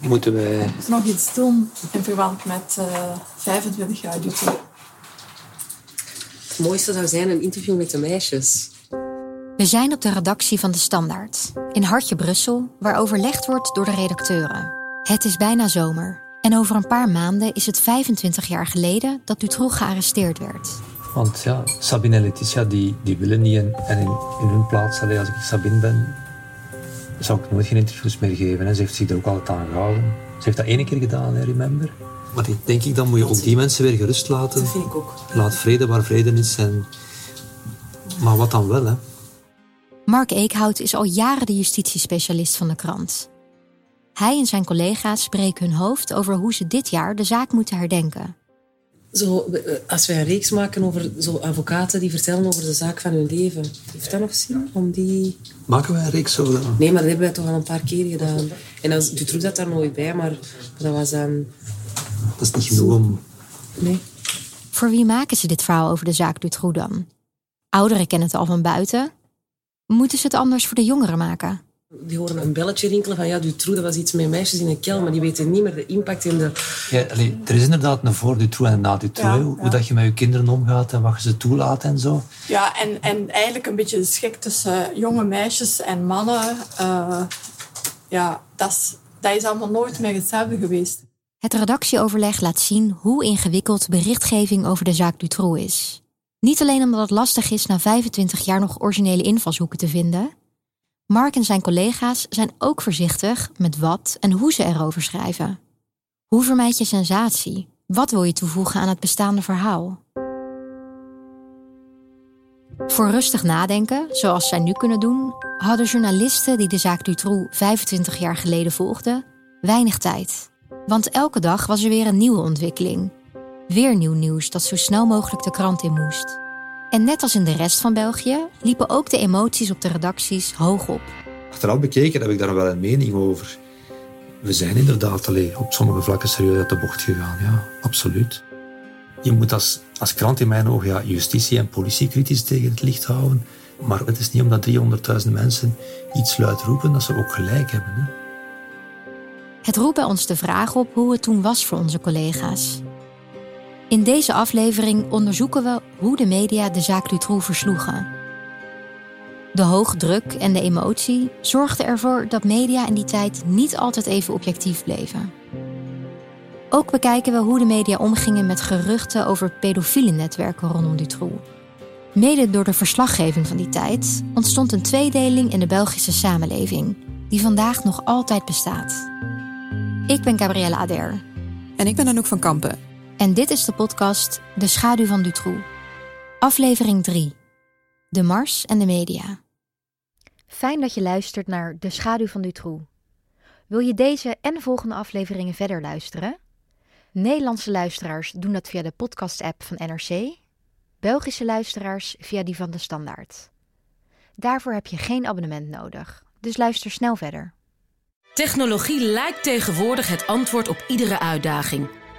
Moeten wij... nog iets doen in verband met uh, 25 jaar YouTube? Het mooiste zou zijn een interview met de meisjes. We zijn op de redactie van De Standaard, in Hartje Brussel, waar overlegd wordt door de redacteuren. Het is bijna zomer en over een paar maanden is het 25 jaar geleden dat Dutroux gearresteerd werd. Want ja, Sabine en Letitia die, die willen niet en, in, in hun plaats, allee, als ik Sabine ben, zou ik nooit geen interviews meer geven. Hè. Ze heeft zich er ook altijd aan gehouden. Ze heeft dat ene keer gedaan, hè, remember. Maar denk ik, dan moet je ook die mensen weer gerust laten. Dat vind ik ook. Laat vrede waar vrede is. En... Maar wat dan wel, hè? Mark Eekhout is al jaren de justitiespecialist van de krant. Hij en zijn collega's spreken hun hoofd over hoe ze dit jaar de zaak moeten herdenken. Zo, als wij een reeks maken over zo advocaten die vertellen over de zaak van hun leven. Heeft dat nog zin? Om die... Maken wij een reeks over dat? Nee, maar dat hebben wij toch al een paar keer gedaan. En als, Dutroux dat daar nooit bij, maar dat was dan... Dat is niet genoeg om... Nee. Voor wie maken ze dit verhaal over de zaak Dutroux dan? Ouderen kennen het al van buiten. Moeten ze het anders voor de jongeren maken? Die horen een belletje rinkelen van ja, Dutroux, dat was iets met meisjes in een kel, maar die weten niet meer de impact in de... Ja, allee, er is inderdaad een voor Dutroux en een na Dutroux. Ja, hoe ja. dat je met je kinderen omgaat en wat je ze toelaat en zo. Ja, en, en eigenlijk een beetje de schik tussen jonge meisjes en mannen. eh, ja, dat is, dat is allemaal nooit meer hetzelfde geweest. Het redactieoverleg laat zien hoe ingewikkeld berichtgeving over de zaak Dutroux is. Niet alleen omdat het lastig is na 25 jaar nog originele invalshoeken te vinden. Mark en zijn collega's zijn ook voorzichtig met wat en hoe ze erover schrijven. Hoe vermijd je sensatie? Wat wil je toevoegen aan het bestaande verhaal? Voor rustig nadenken, zoals zij nu kunnen doen, hadden journalisten die de zaak Dutroux 25 jaar geleden volgden, weinig tijd. Want elke dag was er weer een nieuwe ontwikkeling. Weer nieuw nieuws dat zo snel mogelijk de krant in moest. En net als in de rest van België liepen ook de emoties op de redacties hoog op. Achteraf bekeken heb ik daar wel een mening over. We zijn inderdaad allee, op sommige vlakken serieus uit de bocht gegaan. Ja, absoluut. Je moet als, als krant in mijn ogen ja, justitie en politie kritisch tegen het licht houden. Maar het is niet omdat 300.000 mensen iets luid roepen dat ze ook gelijk hebben. Hè? Het roept bij ons de vraag op hoe het toen was voor onze collega's. In deze aflevering onderzoeken we hoe de media de zaak Dutroux versloegen. De hoge druk en de emotie zorgden ervoor dat media in die tijd niet altijd even objectief bleven. Ook bekijken we hoe de media omgingen met geruchten over pedofiele netwerken rondom Dutroux. Mede door de verslaggeving van die tijd ontstond een tweedeling in de Belgische samenleving, die vandaag nog altijd bestaat. Ik ben Gabrielle Ader. En ik ben Anouk van Kampen. En dit is de podcast De Schaduw van Dutroux. Aflevering 3. De Mars en de media. Fijn dat je luistert naar De Schaduw van Dutroux. Wil je deze en de volgende afleveringen verder luisteren? Nederlandse luisteraars doen dat via de podcast-app van NRC. Belgische luisteraars via die van de Standaard. Daarvoor heb je geen abonnement nodig, dus luister snel verder. Technologie lijkt tegenwoordig het antwoord op iedere uitdaging.